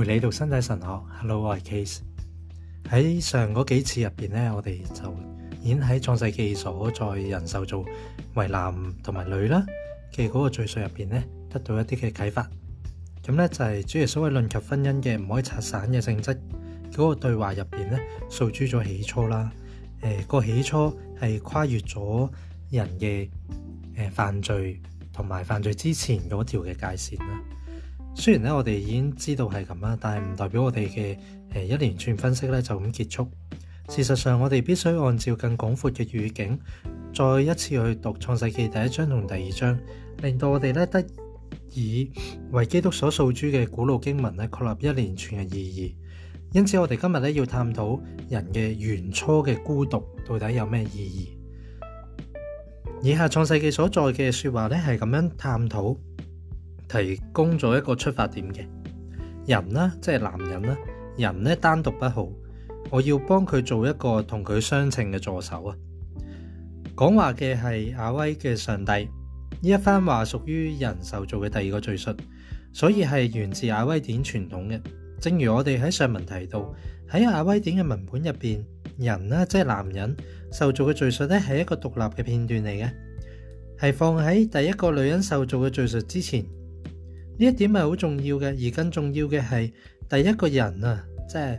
陪你读身体神学，Hello，我系 Case。喺上嗰几次入边咧，我哋就已演喺创世纪所在人手做为男同埋女啦嘅嗰个罪数入边咧，得到一啲嘅启发。咁咧就系主要所谓论及婚姻嘅唔可以拆散嘅性质，嗰个对话入边咧，诉诸咗起初啦。诶，个起初系跨越咗人嘅诶犯罪同埋犯罪之前嗰条嘅界线啦。虽然咧，我哋已经知道系咁啦，但系唔代表我哋嘅诶一连串分析咧就咁结束。事实上，我哋必须按照更广阔嘅语境，再一次去读创世纪第一章同第二章，令到我哋咧得以为基督所数珠嘅古老经文咧确立一连串嘅意义。因此，我哋今日咧要探讨人嘅原初嘅孤独到底有咩意义？以下创世纪所在嘅说话咧系咁样探讨。提供咗一个出发点嘅人啦，即系男人啦。人咧单独不好，我要帮佢做一个同佢相称嘅助手啊。讲话嘅系阿威嘅上帝呢一番话，属于人受造嘅第二个叙述，所以系源自阿威典传统嘅。正如我哋喺上文提到，喺阿威典嘅文本入边，人啦，即系男人受造嘅叙述咧，系一个独立嘅片段嚟嘅，系放喺第一个女人受造嘅叙述之前。呢一點系好重要嘅，而更重要嘅係第一個人啊，即係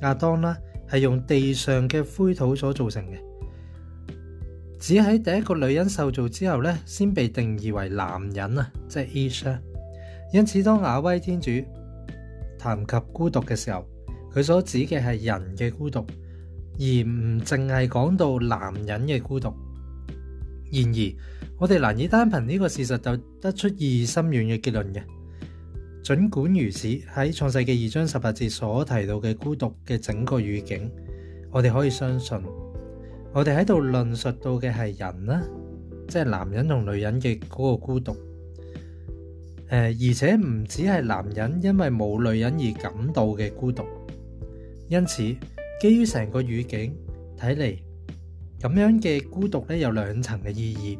亞當啦，係用地上嘅灰土所造成嘅。只喺第一個女人受造之後咧，先被定義為男人啊，即係 h 莎。因此，當亞威天主談及孤獨嘅時候，佢所指嘅係人嘅孤獨，而唔淨係講到男人嘅孤獨。然而，我哋難以單憑呢個事實就得出意義深遠嘅結論嘅。尽管如此，喺创世纪二章十八节所提到嘅孤独嘅整个语境，我哋可以相信，我哋喺度论述到嘅系人啦，即系男人同女人嘅嗰个孤独。诶，而且唔止系男人因为冇女人而感到嘅孤独，因此基于成个语境睇嚟，咁样嘅孤独咧有两层嘅意义。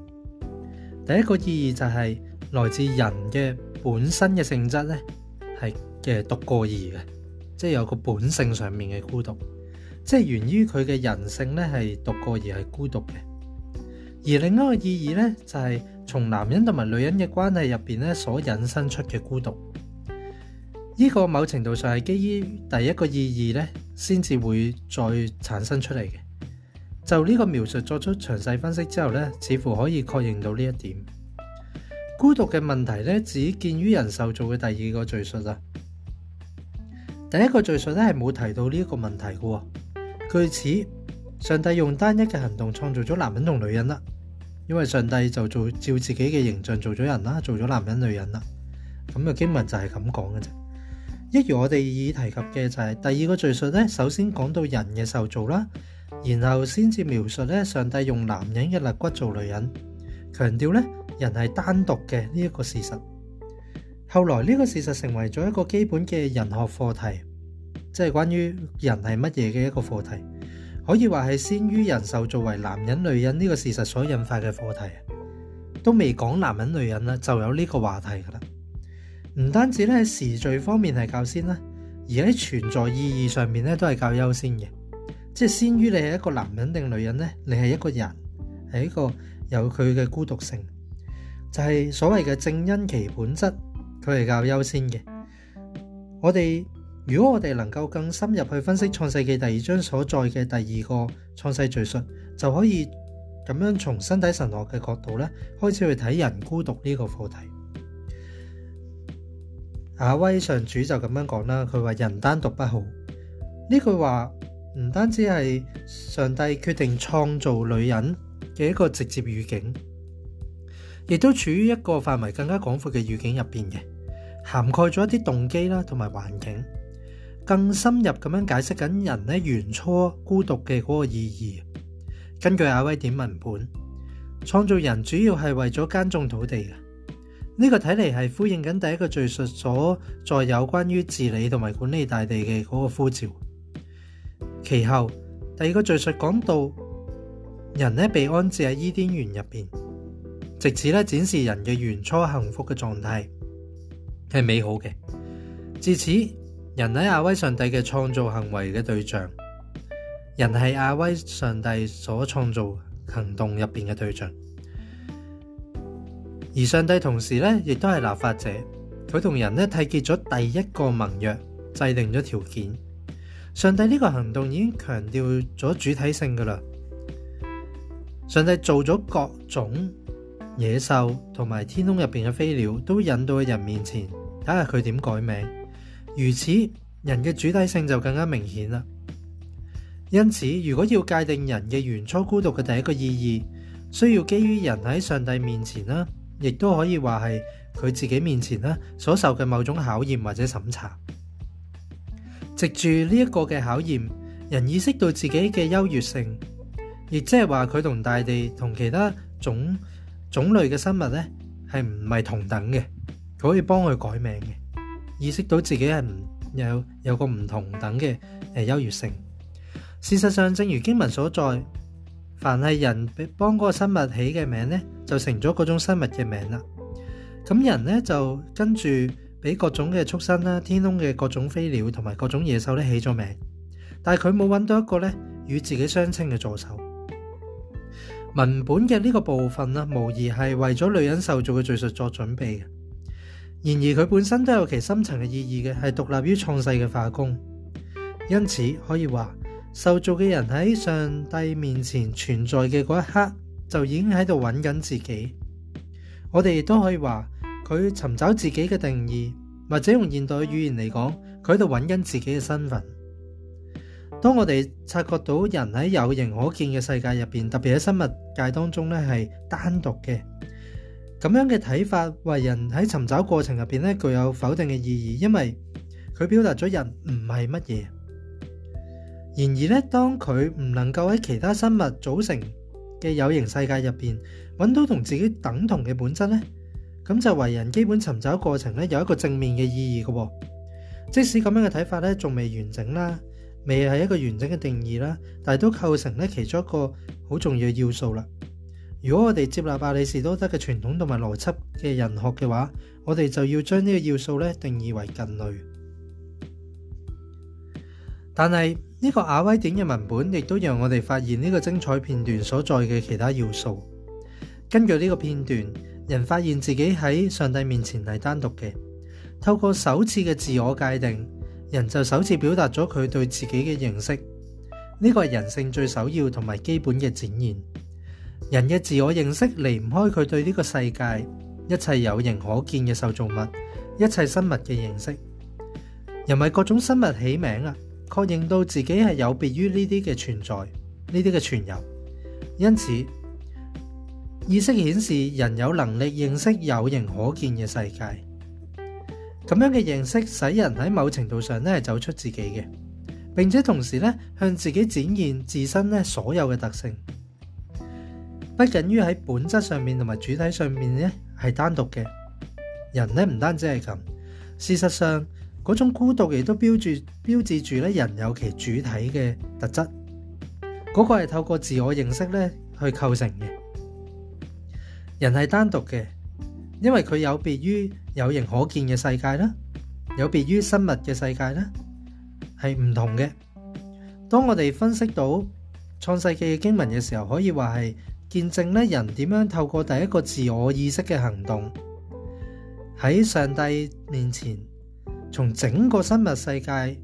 第一个意义就系来自人嘅。本身嘅性质咧系嘅独个儿嘅，即系有个本性上面嘅孤独，即系源于佢嘅人性咧系独个儿系孤独嘅。而另一个意义咧就系从男人同埋女人嘅关系入边咧所引申出嘅孤独，呢个某程度上系基于第一个意义咧先至会再产生出嚟嘅。就呢个描述作出详细分析之后咧，似乎可以确认到呢一点。孤独嘅问题咧，只见于人受造嘅第二个叙述啊。第一个叙述咧系冇提到呢一个问题嘅。据此，上帝用单一嘅行动创造咗男人同女人啦，因为上帝就做照自己嘅形象做咗人啦，做咗男人女人啦。咁嘅经文就系咁讲嘅啫。一如我哋已提及嘅，就系第二个叙述咧，首先讲到人嘅受造啦，然后先至描述咧上帝用男人嘅肋骨做女人。强调咧，人系单独嘅呢一个事实。后来呢个事实成为咗一个基本嘅人学课题，即系关于人系乜嘢嘅一个课题，可以话系先于人受作为男人、女人呢个事实所引发嘅课题都未讲男人、女人啦，就有呢个话题噶啦。唔单止咧喺时序方面系较先啦，而喺存在意义上面咧都系较优先嘅，即系先于你系一个男人定女人咧，你系一个人系一个。有佢嘅孤独性，就系所谓嘅正因其本质，佢系较优先嘅。我哋如果我哋能够更深入去分析创世纪第二章所在嘅第二个创世叙述，就可以咁样从身体神学嘅角度咧，开始去睇人孤独呢个课题。阿威上主就咁样讲啦，佢话人单独不好，呢句话唔单止系上帝决定创造女人。嘅一個直接预警，亦都處於一個範圍更加廣闊嘅预警入边嘅，涵蓋咗一啲動機啦同埋環境，更深入咁樣解釋緊人咧原初孤獨嘅嗰個意義。根據亞威点文本，創造人主要係為咗耕種土地嘅，呢個睇嚟係呼應緊第一個敘述所在有關於治理同埋管理大地嘅嗰個呼召。其後第二個敘述講到。人咧被安置喺伊甸园入边，直至咧展示人嘅原初幸福嘅状态系美好嘅。至此，人喺亚威上帝嘅创造行为嘅对象，人系亚威上帝所创造行动入边嘅对象。而上帝同时咧亦都系立法者，佢同人咧缔结咗第一个盟约，制定咗条件。上帝呢个行动已经强调咗主体性噶啦。上帝做咗各种野兽同埋天空入边嘅飞鸟，都引到去人面前，睇下佢点改名。如此，人嘅主体性就更加明显啦。因此，如果要界定人嘅原初孤独嘅第一个意义，需要基于人喺上帝面前啦，亦都可以话系佢自己面前啦所受嘅某种考验或者审查。藉住呢一个嘅考验，人意识到自己嘅优越性。亦即係話，佢同大地同其他種种類嘅生物咧，係唔係同等嘅？可以幫佢改名嘅，意識到自己係唔有有個唔同等嘅诶優越性。事實上，正如經文所在，凡係人帮幫嗰個生物起嘅名咧，就成咗嗰種生物嘅名啦。咁人咧就跟住俾各種嘅畜生啦、天空嘅各種飛鳥同埋各種野獸咧起咗名，但系佢冇揾到一個咧與自己相稱嘅助手。文本嘅呢个部分呢无疑系为咗女人受造嘅叙述作准备嘅。然而佢本身都有其深层嘅意义嘅，系独立于创世嘅化工。因此可以话，受造嘅人喺上帝面前存在嘅嗰一刻，就已经喺度揾紧自己。我哋亦都可以话，佢寻找自己嘅定义，或者用现代嘅语言嚟讲，佢喺度揾紧自己嘅身份。当我哋察觉到人喺有形可见嘅世界入边，特别喺生物界当中咧，系单独嘅咁样嘅睇法，为人喺寻找过程入边咧具有否定嘅意义，因为佢表达咗人唔系乜嘢。然而咧，当佢唔能够喺其他生物组成嘅有形世界入边揾到同自己等同嘅本质咧，咁就为人基本寻找过程咧有一个正面嘅意义嘅。即使咁样嘅睇法咧，仲未完整啦。未系一个完整嘅定义啦，但系都构成咧其中一个好重要嘅要素啦。如果我哋接纳阿里士多德嘅传统同埋逻辑嘅人学嘅话，我哋就要将呢个要素咧定义为近类。但系呢个亚威典嘅文本亦都让我哋发现呢个精彩片段所在嘅其他要素。根据呢个片段，人发现自己喺上帝面前系单独嘅，透过首次嘅自我界定。人就首次表达咗佢对自己嘅认识，呢个系人性最首要同埋基本嘅展现。人嘅自我认识离唔开佢对呢个世界一切有形可见嘅受造物、一切生物嘅认识，又咪各种生物起名啊，确认到自己系有别于呢啲嘅存在，呢啲嘅全有。因此，意识显示人有能力认识有形可见嘅世界。咁样嘅形式使人喺某程度上咧系走出自己嘅，并且同时咧向自己展现自身咧所有嘅特性，不仅于喺本质上面同埋主体上面咧系单独嘅人咧唔单止系咁，事实上嗰种孤独亦都标注标志住咧人有其主体嘅特质，嗰个系透过自我认识咧去构成嘅人系单独嘅，因为佢有别于。有形可见嘅世界啦，有别于生物嘅世界咧，系唔同嘅。当我哋分析到创世纪嘅经文嘅时候，可以话系见证咧，人点样透过第一个自我意识嘅行动，喺上帝面前，从整个生物世界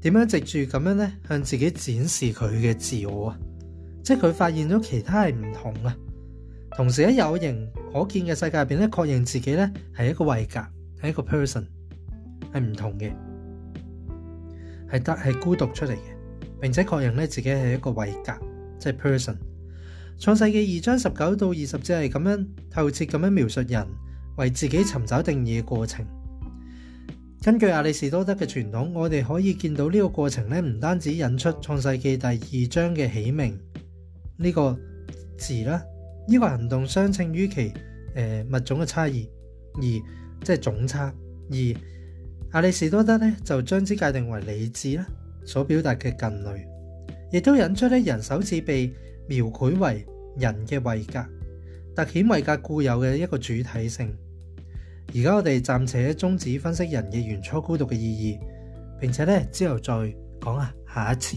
点样直住咁样咧，向自己展示佢嘅自我啊，即系佢发现咗其他系唔同啊。同時喺有形可見嘅世界入边咧，確認自己咧係一個位格，係一個 person，係唔同嘅，係得系孤獨出嚟嘅。並且確認咧自己係一個位格，即係 person。創世記二章十九到二十，即係咁樣透徹咁樣描述人為自己尋找定義嘅過程。根據亚里士多德嘅傳統，我哋可以見到呢個過程咧，唔單止引出創世記第二章嘅起名呢個字啦。呢個行動相稱於其誒物種嘅差異，而即係總差。而亞里士多德咧就將之界定為理智啦，所表達嘅近類，亦都引出咧人首次被描繪為人嘅位格，特顯位格固有嘅一個主體性。而家我哋暫且終止分析人嘅原初孤獨嘅意義，並且咧之後再講啊下一次。